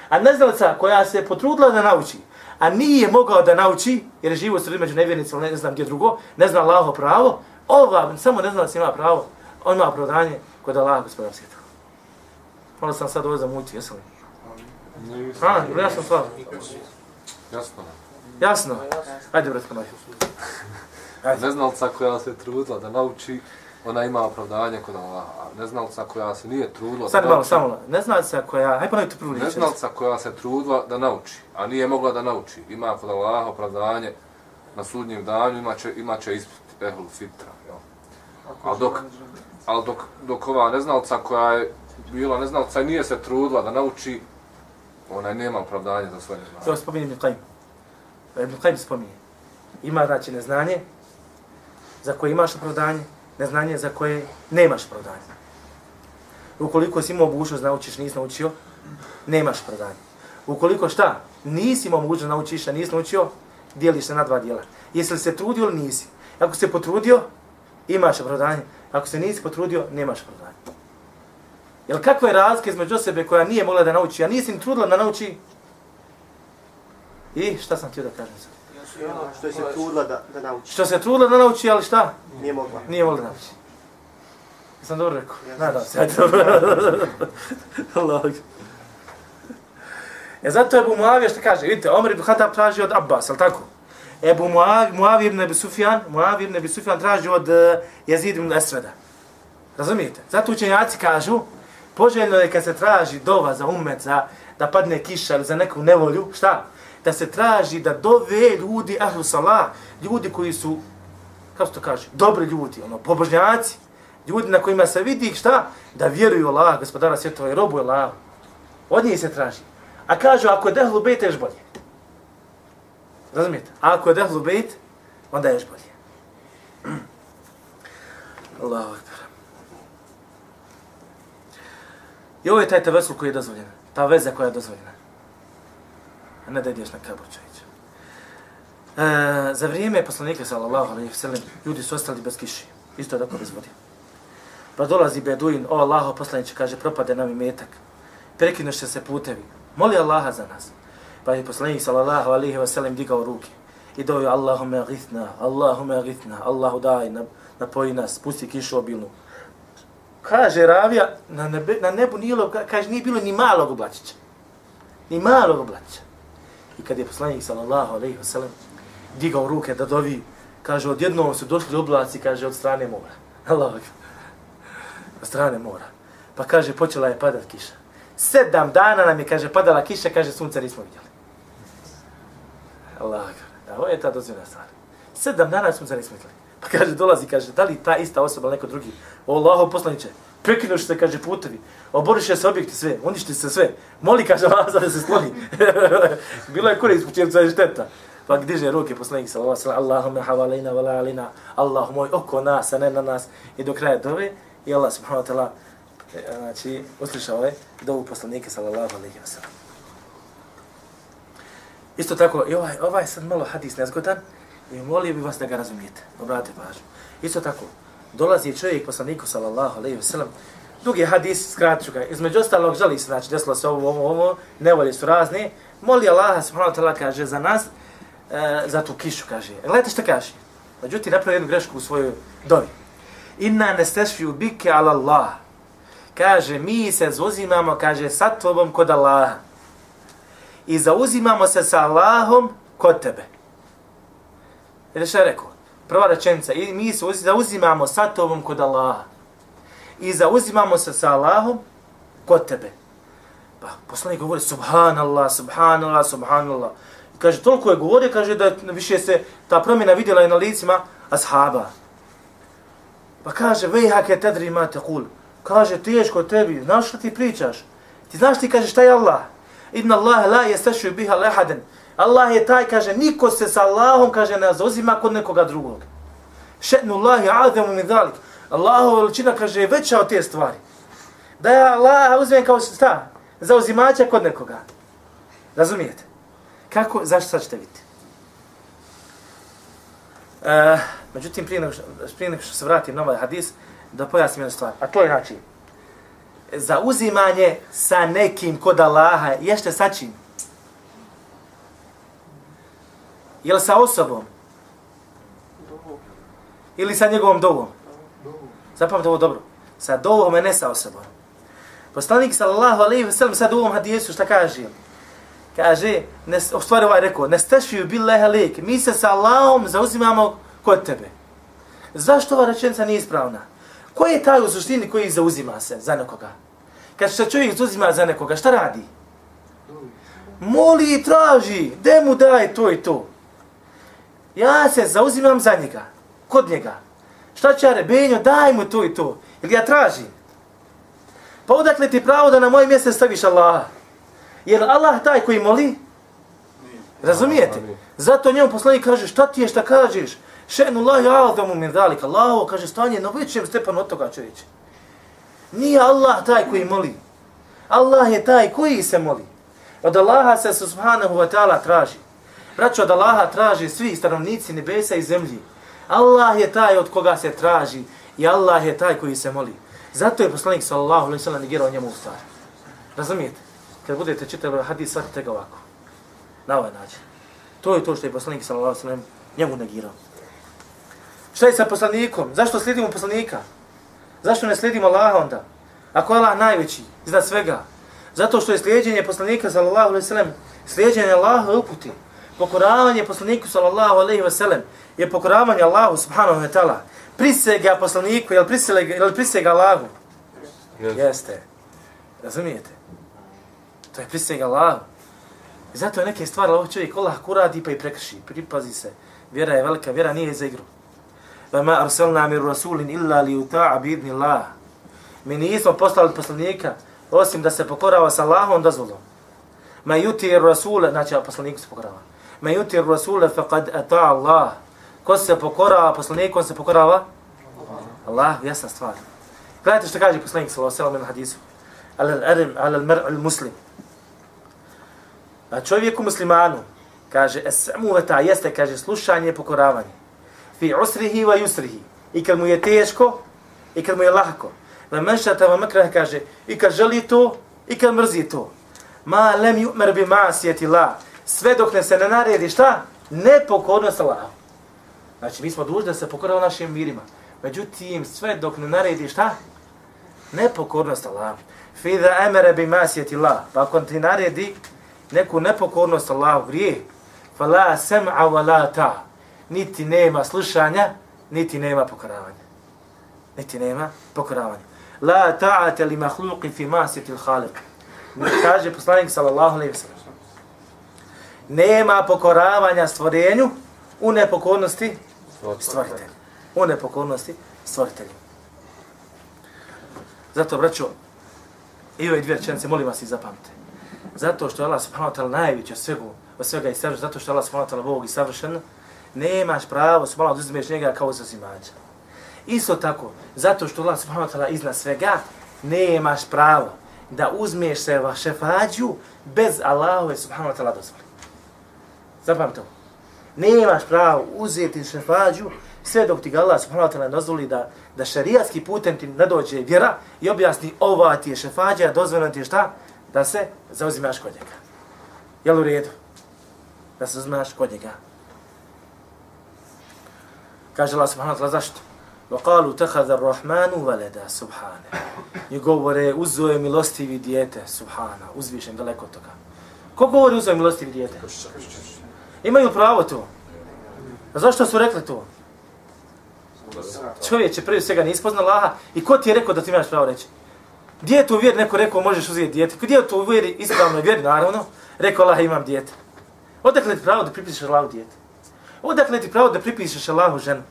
A neznalca koja se potrudila da nauči, a nije mogao da nauči, jer je živo sredi među nevjernicima, ne znam gdje drugo, ne zna Allaho pravo, ova, samo neznalac ima pravo, on ima opravdanje kod Allaha gospoda svijeta. Malo sam sad ovo zamući, jesam li? A, ja sam stvarno. Jasno. Jasno? Ajde, brat, ponovi. Ajde. Neznalca koja se trudila da nauči, ona ima opravdanje kod Allaha. A neznalca koja se nije trudila Sad malo, samo malo. Ne znate se koja... Hajde ponovite prvu riječ. neznalca koja se trudila da nauči, a nije mogla da nauči, ima kod Allaha opravdanje na sudnjem danju, imaće, imaće ispit ehlul fitra. Jel? A dok, ali dok, dok ova neznalca koja je bila neznalca i nije se trudila da nauči, ona nema opravdanja za svoje neznanje. To spominje Ibn Qayyim. Ibn Qayyim spominje. Ima, znači, neznanje za koje imaš opravdanje, neznanje za koje nemaš prodanje. Ukoliko si imao mogućnost naučiš, nisi naučio, nemaš prodanje. Ukoliko šta, nisi imao mogućnost naučiš, a nisi naučio, dijeliš se na dva dijela. Jesi li se trudio ili nisi? Ako se potrudio, imaš prodanje. Ako se nisi potrudio, nemaš prodanje. Jel kakva je razlika između sebe koja nije mogla da nauči, a nisi ni trudila da nauči? I šta sam htio da kažem sad? Što je se trudila da, da nauči. Što se trudila da nauči, ali šta? Nije mogla. Nije mogla da nauči. Jesam dobro rekao? Jesam. Nadam se, ajde dobro. [laughs] Allah. E zato Ebu Muavija što kaže, vidite, Omer ibn Khattab traži od Abbas, ali tako? Ebu Muavija, ibn Ebi Sufjan, Muavija ibn Ebi Sufjan traži od uh, Jezid ibn Esveda. Razumijete? Zato učenjaci kažu, poželjno je kad se traži dova za umet, za, da padne kiša ili za neku nevolju, šta? Da se traži da dove ljudi, ahlu salah, ljudi koji su, kako se to kaže, dobri ljudi, ono, pobožnjaci, ljudi na kojima se vidi šta? Da vjeruju Allah, gospodara svjetova i robu Allah. Od njih se traži. A kažu, ako je dehlu bejt, još bolje. Razumijete? A ako je dehlu bejt, onda je još bolje. [clears throat] Allahu akbar. I ovo je taj tevesul koji je dozvoljen. Ta veza koja je dozvoljena. A ne da ideš na kabur čovječe. E, za vrijeme poslanika sallallahu alaihi wa sallam ljudi su ostali bez kiši. Isto tako bez vode. Pa dolazi Beduin, o Allaho poslaniče, kaže, propade nam i metak. Prekinuš se putevi. Moli Allaha za nas. Pa je poslanik sallallahu alaihi wa sallam digao ruke. I dovio Allahume githna, Allahume githna, Allahu daj, napoji nas, pusti kišu obilnu. Kaže Ravija, na, nebe, na nebu nije, kaže, nije bilo ni malog oblačića. Ni malog oblačića. I kad je poslanik sallallahu alejhi ve sellem digao ruke da dovi, kaže, odjednom su došli oblaci, kaže, od strane mora. [laughs] Allah, od strane mora. Pa kaže, počela je padat kiša. Sedam dana nam je, kaže, padala kiša, kaže, sunca nismo vidjeli. Allah, da, ovo je ta dozvoljena stvar. Sedam dana sunca nismo vidjeli. Pa kaže, dolazi, kaže, da li ta ista osoba ili neko drugi? O Allaho prekinuš se, kaže, putevi, oboriše se objekti sve, uništi se sve. Moli, kaže, [laughs] Allah, da se skloni. [laughs] Bilo je korist, počinjem je šteta. Pa diže ruke poslanik sallallahu alejhi ve sellem Allahumma havalina wala alina Allah moj oko nas a ne na nas i do kraja dove i Allah subhanahu wa ta'ala e, znači uslišao je dovu poslanika sallallahu alejhi ve sellem Isto tako i ovaj ovaj sad malo hadis nezgodan i molio bih vas da ga razumijete. Obratite pažnju. Isto tako dolazi čovjek poslaniku sallallahu alejhi ve sellem Drugi hadis, skratit ću ga, između ostalog žali se, znači desilo se ovo, ovo, ovo, nevolje su razne, moli Allaha subhanahu wa ta'ala, kaže za nas, e, za tu kišu, kaže. E, gledajte što kaže. Međutim, napravi jednu grešku u svojoj dovi. Inna nestešfiju bike ala Allah. Kaže, mi se zauzimamo, kaže, sa tobom kod Allaha. I zauzimamo se sa Allahom kod tebe. Jer što je rekao? Prva rečenica, i mi se zauzimamo sa tobom kod Allaha. I zauzimamo se sa Allahom kod tebe. Pa poslanik govori, subhanallah, subhanallah, subhanallah. Kaže, toliko je govorio, kaže da više se ta promjena vidjela je na licima ashaba. Pa kaže, vejhake tedri ma tekul. Kaže, teško tebi, znaš što ti pričaš? Ti znaš ti, kaže, šta je Allah? Idna Allah la je biha lehaden. Allah je taj, kaže, niko se sa Allahom, kaže, ne zauzima kod nekoga drugog. Šetnu Allahi azemu min zalik. Allahova veličina, kaže, je veća od te stvari. Da je Allah uzmem kao šta? Zauzimača kod nekoga. Razumijete? Kako, zašto sad ćete vidjeti? E, međutim, prije nego, što, prije nego što se vratim na ovaj hadis, da pojasnim jednu stvar. A to je znači, za uzimanje sa nekim kod Allaha, ješte sa čim? Je sa osobom? Ili sa njegovom dovom? Zapamte ovo dobro. Sa dovom, a ne sa osobom. Poslanik sallallahu alejhi ve sellem sad u ovom hadisu šta kaže? kaže, ne, u stvari ovaj rekao, ne stešuju bil leha mi se sa Allahom zauzimamo kod tebe. Zašto ova rečenica nije ispravna? Ko je taj u suštini koji zauzima se za nekoga? Kad se čovjek zauzima za nekoga, šta radi? Moli i traži, gdje mu daj to i to. Ja se zauzimam za njega, kod njega. Šta će ja rebenjo, daj mu to i to. Ili ja tražim. Pa odakle ti pravo da na moje mjese staviš Allaha? Jer Allah taj koji moli? Razumijete? Zato njemu poslanik kaže, šta ti je, šta kažeš? Še'nu Allahi a'adamu min dalik. Allaho kaže, stanje na većem stepanu od toga čovječe. Nije Allah taj koji moli. Allah je taj koji se moli. Od Allaha se subhanahu wa ta'ala traži. Braćo, od Allaha traži svi stanovnici nebesa i zemlji. Allah je taj od koga se traži i Allah je taj koji se moli. Zato je poslanik sallallahu alaihi sallam negirao njemu u stvari. Razumijete? Kad budete čitali ovaj hadis, shvatite ga ovako. Na ovaj način. To je to što je poslanik sallallahu alaihi sallam njemu negirao. Šta je sa poslanikom? Zašto slijedimo poslanika? Zašto ne slijedimo Allaha onda? Ako je Allah najveći, iznad svega. Zato što je slijedjenje poslanika sallallahu alaihi sallam slijedjenje Allaha uputi. Pokoravanje poslaniku sallallahu alaihi wa sallam je pokoravanje Allahu subhanahu wa ta'ala prisega poslaniku, je li prisega, je li prisega Allahu? Yes. Jeste. Razumijete? To je prisega Allahu. I zato je neke stvari, ovo čovjek Allah kuradi pa i prekrši, pripazi se. Vjera je velika, vjera nije za igru. Vama arsalna mir rasulin illa li uta'a bidni Allah. Mi nismo poslali poslanika, osim da se pokorava sa Allahom dozvolom. Ma yuti rasule, znači poslaniku se pokorava. Ma yuti rasule faqad ata Allah. Ko se pokorava poslaniku, on se pokorava? Allah, jasna stvar. Gledajte što kaže poslanik sallallahu alejhi sellem hadisu. Al al-arim al al-mar' al-muslim. A čovjeku muslimanu kaže es-samu wa ta jeste kaže slušanje i pokoravanje. Fi usrihi wa yusrihi. I kad mu je teško i kad mu je lahko. Va mashata wa makrah kaže i kad želi to i kad mrzi to. Ma lam yu'mar bi ma'siyati la. Sve dok ne se ne naredi šta? Nepokornost Allahu. Znači, mi smo dužni da se pokoramo našim mirima. Međutim, sve dok ne naredi šta? Nepokornost Allah. Fida emere bi masjeti Allah. Pa ako ti naredi neku nepokornost Allah grije, fa la sem'a wa la ta. Niti nema slušanja, niti nema pokoravanja. Niti nema pokoravanja. La ta'ate li mahluqi fi masjeti l'haliq. Kaže poslanik sallallahu alaihi wa sallam. Nema pokoravanja stvorenju u nepokornosti stvoritelju. U nepokornosti stvoritelju. Zato, braćo, i ove dvije rečenice, molim vas i zapamte. Zato što je Allah subhanahu wa ta'ala najveći od svega, od svega i savršen, zato što je Allah subhanahu wa ta'ala Bog i savršen, nemaš pravo subhanahu da uzmeš njega kao za zimađa. Isto tako, zato što Allah subhanahu wa ta'ala iznad svega, nemaš pravo da uzmeš se šefađu bez Allahove subhanahu wa ta'ala dozvoli. Zapamte ovo nemaš pravo uzeti šefađu sve dok ti ga Allah subhanahu wa ta'ala dozvoli da, da šarijatski putem ti ne dođe vjera i objasni ova ti je šefađa, dozvoljeno ti je šta? Da se zauzimaš kod njega. Jel u redu? Da se zauzimaš kod njega. Kaže Allah subhanahu wa ta'ala zašto? وقالوا تخذ الرحمن ولدا سبحانه i govore uzo je milostivi dijete subhana uzvišen daleko od toga ko govori uzo je milostivi dijete Imaju pravo to. A zašto su rekli to? Čovječe, prvi svega ne ispozna Laha i ko ti je rekao da ti imaš pravo reći? Gdje je to u vjeri neko rekao možeš uzeti dijete? Gdje je to vjeri ispravno vjeri, naravno? Rekao Allah imam dijete. Odakle ti pravo da pripišeš Allahu dijete? Odakle ti pravo da pripišeš Allahu ženu?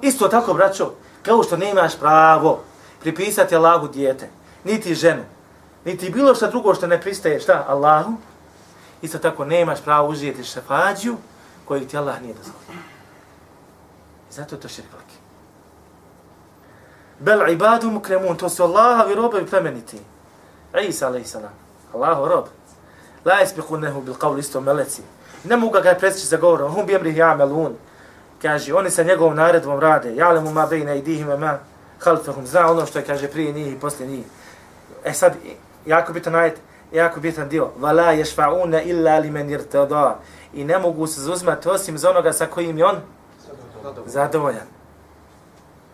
Isto tako, braćo, kao što ne imaš pravo pripisati Allahu dijete, niti ženu, niti bilo što drugo što ne pristaje šta Allahu, isto tako nemaš pravo uzeti šefađu kojeg ti Allah nije dozvolio. I zato je to širk veliki. Bel ibadu mukremun, to su Allahovi robovi plemeniti. Isa alaih salam, Allahov rob. La isbihu nehu bil qavli isto meleci. Ne mogu ga presjeći za govorom, hum bi emrih ja melun. Kaže, oni sa njegovom naredbom rade. Ja lemu ma bejna i ma halfahum. Zna ono što je, kaže, prije njih i poslije njih. E sad, jako bitan najet, jako bitan dio. Vala yashfa'una illa limen irtada. I ne mogu se zuzmati osim za onoga sa kojim je on zadovoljan.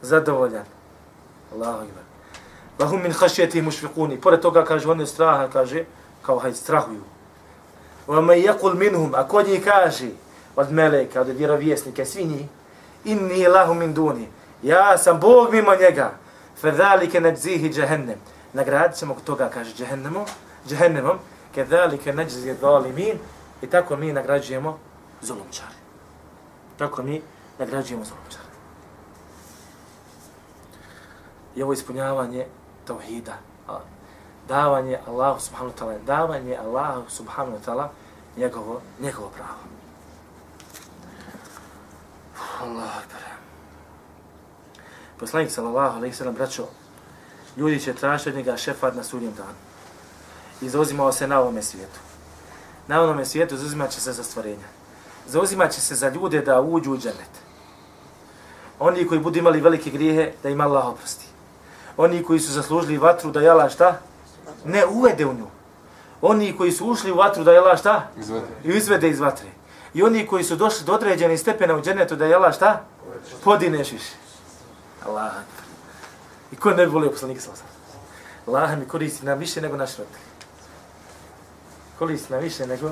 Zadovoljan. Allahu ekber. Lahum min khashyati mushfiquni. Pored toga kaže oni straha kaže kao haj strahuju. Wa man yaqul minhum akodi kaže od meleka od vjerovjesnika svi njih, inni lahu min duni. Ja sam Bog mimo njega. Fa zalika najzihi Nagradit ćemo toga kaže jahannamu džehennemom, kedalike neđezi dalimin, i tako mi nagrađujemo zulumčare. Tako mi nagrađujemo zulumčare. I ovo ispunjavanje tauhida, davanje Allahu subhanahu wa ta'ala, davanje Allahu subhanahu wa ta'ala njegovo, njegovo pravo. Allah, akbar. Poslanik sallallahu alaihi sallam, braćo, ljudi će tražiti od njega šefat na sudnjem danu. I zauzimao se na ovome svijetu. Na ovome svijetu zauzimat će se za stvorenja. Zauzimat će se za ljude da uđu u džennet. Oni koji budu imali velike grijehe, da im Allah oprosti. Oni koji su zaslužili vatru, da jala šta? Ne uvede u nju. Oni koji su ušli u vatru, da jala šta? Izvede. I izvede iz vatre. I oni koji su došli do određenih stepena u džennetu, da jala šta? Podineš više. Allah. I ko ne bi volio poslanika sa? Allah mi koristi nam više nego naš roditelj korisna više nego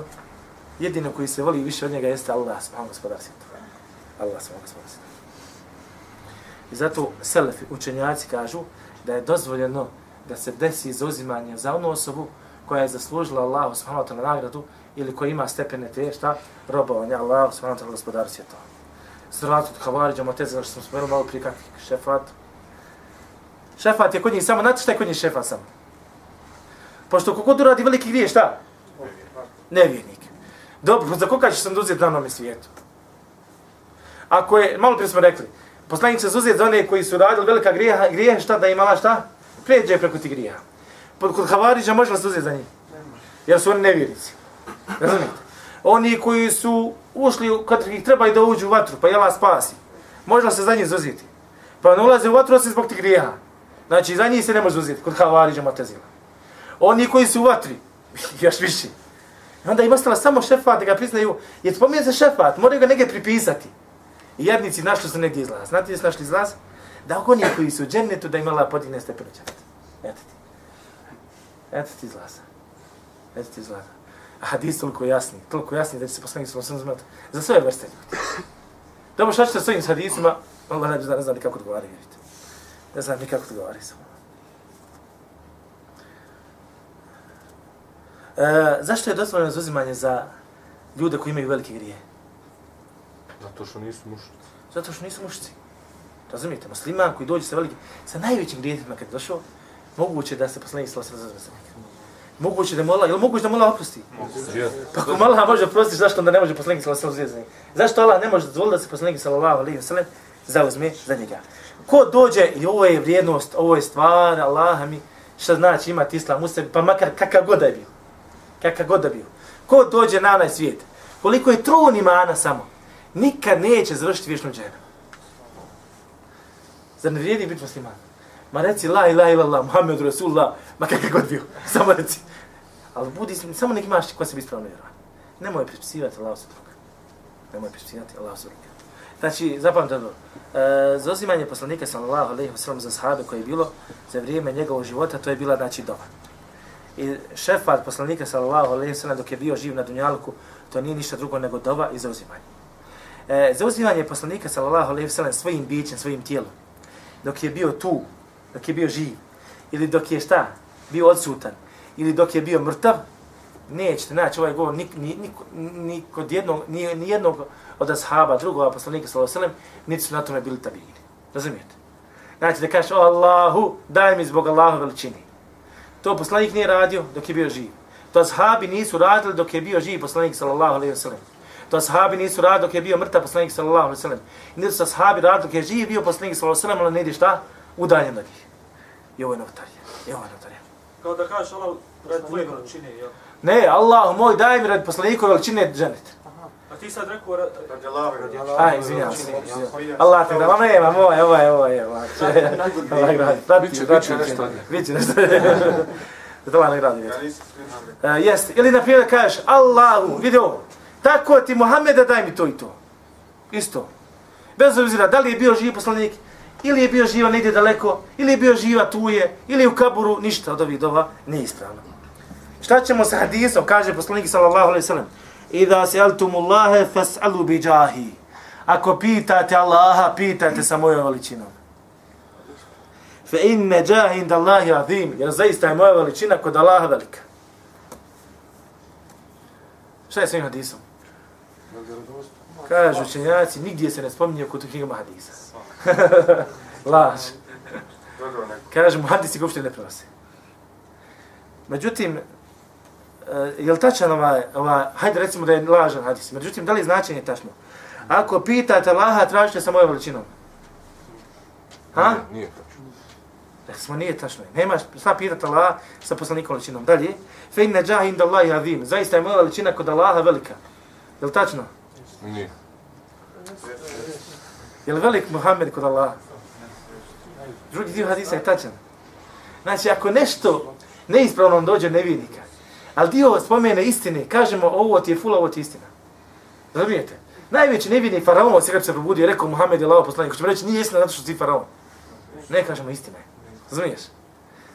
jedino koji se voli više od njega jeste Allah, subhanahu gospodar svjetova. Allah, subhanahu gospodar svjetova. I zato selefi, učenjaci kažu da je dozvoljeno da se desi zauzimanje za onu osobu koja je zaslužila Allah, subhanahu wa nagradu ili koja ima stepene te šta robovanja Allah, subhanahu wa gospodar svjetova. sratu od Havariđa, Moteza, što smo spomenuli malo prije kakvih šefat. Šefat je kod njih samo, znate šta je kod njih šefat samo? Pošto kogod uradi veliki grije, šta? Nevjernik. Dobro, za koga će se uzeti na onome svijetu? Ako je, malo prije smo rekli, poslanik se uzeti za one koji su radili velika grija, grije, šta da imala šta? Pređe preko ti grija. Kod Havariđa može li se uzeti za njih? Jer su oni nevjernici. Razumijete? Oni koji su ušli, kad ih treba i da uđu u vatru, pa jela spasi. Možda se za njih zuziti. Pa ne ulaze u vatru, osim zbog tih grijeha. Znači, za njih se ne može zuziti, kod Havariđa Matezila. Oni koji su u vatri, [laughs] još više. I onda im ostala samo šefat da ga priznaju, jer spominje se šefat, moraju ga negdje pripisati. I jednici našli su negdje izlaz. Znate gdje su našli izlaz? Da oni koji su u džennetu da imala podigne stepenu džennet. Eto ti. Eto ti izlaza. Eto ti izlaza hadis toliko jasni, toliko jasni da će se poslanik sa osam zmrati. za sve vrste ljudi. Dobro, šta ćete s ovim hadisima? Allah ne znam, ne znam kako odgovara. Ne znam nikako odgovaraju samo. E, zašto je dozvoljeno zuzimanje za ljude koji imaju velike grije? Zato što nisu mušci. Zato što nisu mušci. Razumijete, musliman koji dođe sa velikim, sa najvećim grijetima kad je došao, moguće da se poslanik sa osam zmati. Moguće da mu Allah, je li moguće da mu Allah oprosti? Pa ako mu Allah može oprostiti, zašto onda ne može poslanik sallallahu alejhi ve sellem Zašto Allah ne može dozvoliti da se poslanik sallallahu alejhi ve sellem zauzme za njega? Ko dođe i ovo je vrijednost, ovo je stvar, Allah mi, šta znači imati islam u sebi, pa makar kakav god da je bio. Kakav god da bio. Ko dođe na onaj svijet, koliko je trun imana samo, nikad neće završiti vječnu džene. Zar ne vrijedi biti musliman? Ma reci la ilaha illallah, Muhammed Rasulullah, ma kakav god bio, [laughs] samo reci. Ali budi, samo nek imaš ko se bi ispravno vjerovati. Nemoj pripisivati Allah se druga. Nemoj pripisivati Allah se druga. Znači, zapamte to. E, zauzimanje poslanika sallallahu alaihi wa sallam za sahabe koje je bilo za vrijeme njegovog života, to je bila znači doba. I šefat poslanika sallallahu alejhi ve sellem dok je bio živ na Dunjalku, to nije ništa drugo nego doba i zauzimanje. E, zauzimanje poslanika sallallahu alejhi ve sellem svojim bićem, svojim tijelom, dok je bio tu dok je bio živ, ili dok je šta, bio odsutan, ili dok je bio mrtav, nećete naći ovaj govor ni, ni, ni, ni kod jednog, ni, ni jednog od ashaba, drugog poslanika, sallallahu alejhi ve sellem, niti su na tome bili tabini. Razumijete? Znači da kažeš, o Allahu, daj mi zbog Allahu veličini. To poslanik nije radio dok je bio živ. To ashabi nisu radili dok je bio živ poslanik, sallallahu alejhi ve sellem. To ashabi nisu radili dok je bio mrtav poslanik, sallallahu alejhi ve sellem. Niti su ashabi radili dok je živ bio poslanik, sallallahu alejhi ve sellem, ali ne ide šta? udaljen od njih. I ovo je novotarija. I ovo je novotarija. Kao da kažeš Allah radi tvoje veličine, jel? Ne, Allah moj daj mi radi poslanikove veličine dženet. A ti sad rekao radi Allah, radi Allah. Aj, izvinjam se. Allah te da, ma nema, moj, ovo je, ovo je, ovo je. [laughs] Allah gradi, prati ću, prati ću. Biće nešto. Da to ne gradi. Jeste, ili na primjer kažeš, Allahu, vidi ovo, tako ti Muhammeda daj mi to i to. Isto. Bez obzira, da li je bio živ poslanik, ili je bio živa negdje daleko, ili je bio živa tuje, ili je u kaburu, ništa od ovih dova nije ispravno. Šta ćemo sa hadisom? Kaže poslanik sallallahu alejhi ve sellem: "Idha sa'altumullaha fas'alu bi jahi." Ako pitate Allaha, pitajte sa mojom veličinom. Fa inna jahi inda Allahi azim. Jer zaista je moja veličina kod Allaha velika. Šta je s ovim hadisom? Kažu učenjaci, nigdje se ne spominje kod knjigama hadisa. [laughs] Laž. Kažu mu, hadisi ga uopšte ne prenose. Međutim, je li tačan ovaj, ovaj, hajde recimo da je lažan hadis, međutim, da li je značenje tačno? Ako pitate Allaha, tražite sa mojom veličinom. Ha? Nije, nije tačno. Smo, nije tačno. Nema šta pitati Allah sa poslanikom veličinom. Dalje, fe inne džah inda Allahi azim. Zaista je moja veličina kod Allaha velika. Je li tačno? Nije. Je li velik Muhammed kod Allaha? Drugi dio hadisa je tačan. Znači, ako nešto neispravno dođe nevidnika, ali dio spomene istine, kažemo ovo ti je fula, ovo ti je istina. Razumijete? Najveći nevidni faraon se kad se probudio, rekao Muhammed je lao poslanik, ćemo reći nije istina zato što si faraon. Ne kažemo istina. Razumiješ?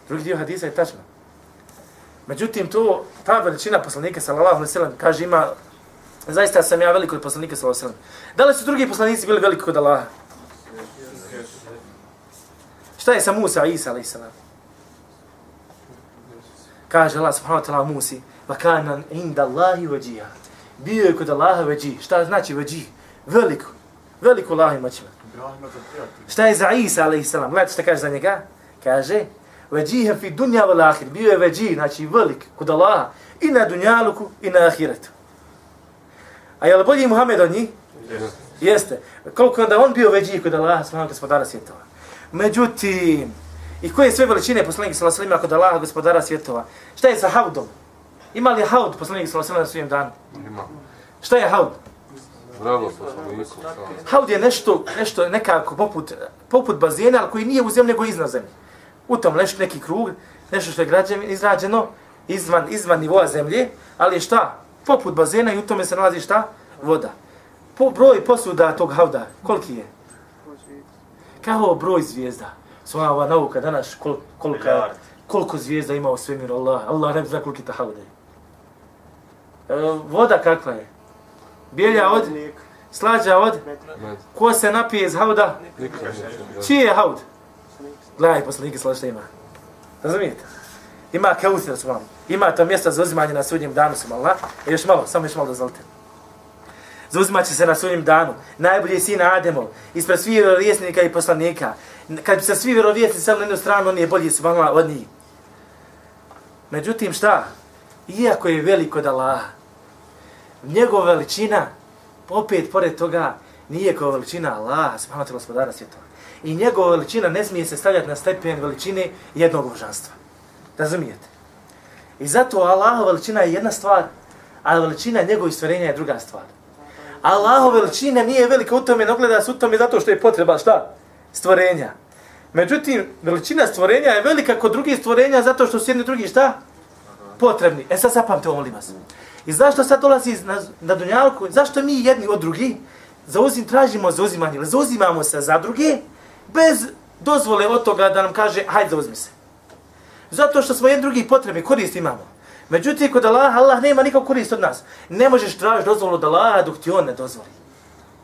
Drugi dio hadisa je tačno. Međutim, to, ta veličina poslanika, sallallahu alaihi sallam, kaže ima, zaista sam ja veliko od poslanika, sallallahu alaihi sallam. Da li su drugi poslanici bili veliki kod Allaha? Šta je sa Musa, Isa, alaihi sallam? Kaže Allah subhanahu wa ta'ala Musi, va kana inda Allahi vađija. Bio je kod Allaha vađi. Šta znači vađi? Veliko. Veliko Allah ima ćima. Šta je za Isa, alaihi sallam? Gledajte šta kaže za njega. Kaže, vađiha fi dunja val ahir. Bio je vađi, znači velik kod Allaha. I na dunjaluku, i na ahiretu. A je li bolji Muhammed od njih? Jeste. Koliko onda on bio veđi kod Allaha, subhanahu gospodara svjetova. Međutim, i koje sve veličine poslanik sallallahu alejhi ve kod Allaha gospodara svjetova? Šta je sa haudom? Ima li haud poslanik sallallahu alejhi ve svojim dan? Ima. Šta je haud? Bravo, poslaniku. Haud je nešto, nešto nekako poput, poput bazena, ali koji nije u zemlji, nego iznad zemlje. U tom nešto neki krug, nešto što je građen, izrađeno izvan, izvan nivoa zemlje, ali šta? Poput bazena i u tome se nalazi šta? Voda. Po broj posuda tog hauda, koliki je? Kao broj zvijezda. Sva ova nauka danas, kol, kolika, koliko zvijezda ima u svemiru Allah. Allah ne zna koliki hauda je. E, voda kakva je? Bijelja od? Slađa od? Ko se napije iz hauda? Čiji je haud? Gledaj, poslanike slađa ima. Razumijete? Ima kausir s vam. Ima to mjesto za uzimanje na sudnjem danu sam Allah. E još malo, samo još malo dozvolite. Zauzimat će se na sudnjem danu. Najbolji sin Ademov. Ispred svih vjerovjesnika i poslanika. Kad bi se svi vjerovjesnici samo na jednu stranu, on je bolji subhanallah od njih. Međutim, šta? Iako je veliko od Allaha, njegova veličina, opet pored toga, nije kao veličina Allaha, subhanahu gospodara svjetova. I njegova veličina ne smije se stavljati na stepen veličine jednog božanstva. Razumijete? I zato Allahova veličina je jedna stvar, a veličina njegovih stvorenja je druga stvar. Allahova veličina nije velika u tome, ne ogleda se u tome zato što je potreba šta? Stvorenja. Međutim, veličina stvorenja je velika kod drugih stvorenja zato što su jedni drugi šta? Potrebni. E sad zapamte ovo, molim vas. I zašto sad dolazi na, na Dunjalku? Zašto mi jedni od drugih zauzim, tražimo zauzimanje? Ili zauzimamo se za druge bez dozvole od toga da nam kaže hajde zauzmi se. Zato što smo jedni drugi potrebni, korist imamo. Međutim, kod Allah, Allah nema nikakvu korist od nas. Ne možeš tražiti dozvolu od Allaha dok ti on ne dozvoli.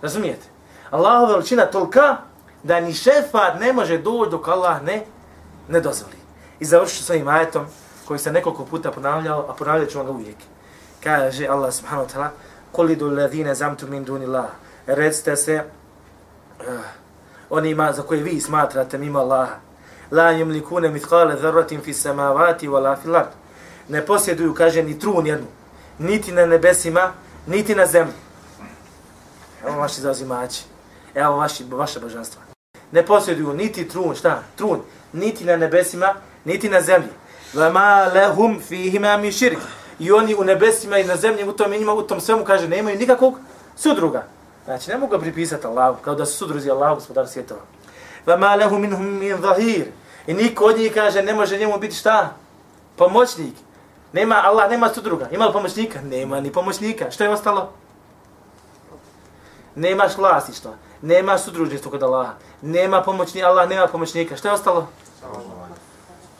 Razumijete? Allahova veličina tolika da ni šefat ne može doći dok Allah ne, ne dozvoli. I završit ću svojim ajetom koji se nekoliko puta ponavljao, a ponavljat ću ga uvijek. Kaže Allah subhanahu wa ta'ala kolidu ladhine zamtu min dunillah. Recite se uh, onima za koje vi smatrate mimo Allaha. La yamlikuna mithqala dharratin fi samawati wala fil ard. Ne posjeduju, kaže, ni trun jednu. Niti na nebesima, niti na zemlji. Evo vaši zauzimači. Evo vaši, vaša božanstva. Ne posjeduju niti trun, šta? Trun. Niti na nebesima, niti na zemlji. Vama lehum fihima mi širk. I oni u nebesima i na zemlji, u tom, njima, u tom svemu, kaže, nemaju nikakvog sudruga. Znači, ne mogu ga pripisati Allahu, kao da su sudruzi Allahu, gospodar svjetova. Vama lehum minhum min zahir. I niko od njih, kaže, ne može njemu biti šta? Pomoćnik. Nema, Allah nema sudruga. Ima li pomoćnika? Nema ni pomoćnika. Što je ostalo? Nemaš vlasništva. Nema sudružništva kod Allaha. Nema pomoćni Allah nema pomoćnika. Što je ostalo?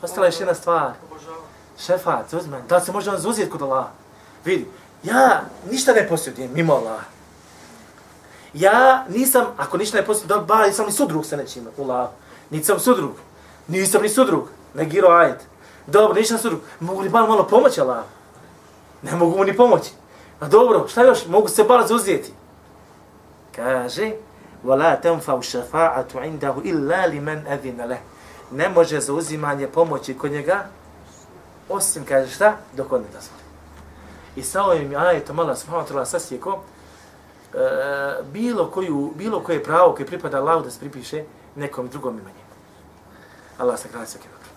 Ostala je još jedna stvar. šefat, uzman, da li se može on zauzeti kod Allaha? Vidi, ja ništa ne posjedujem mimo Allaha. Ja nisam, ako ništa ne posjedujem, da ba, nisam ni sudrug sa nečim u Allahu. Nisam sudrug. Nisam ni sudrug. Negiro ajet. Dobro, nisam sudrug. Mogu li bar malo pomoći Allahu? Ne mogu mu ni pomoći. A dobro, šta još? Mogu se bar zauzeti Kaže, وَلَا تَنْفَوْ شَفَاعَةُ عِنْدَهُ إِلَّا لِمَنْ أَذِنَ لَهُ Ne može za uzimanje pomoći kod njega, osim, kaže šta, dok on ne dozvoli. I sa ovim ajetom Allah subhanahu wa ta'ala sasjeko, e, bilo, koju, bilo koje pravo koje pripada Allahu da se pripiše nekom drugom ima njemu. Allah se krali svaki dobro.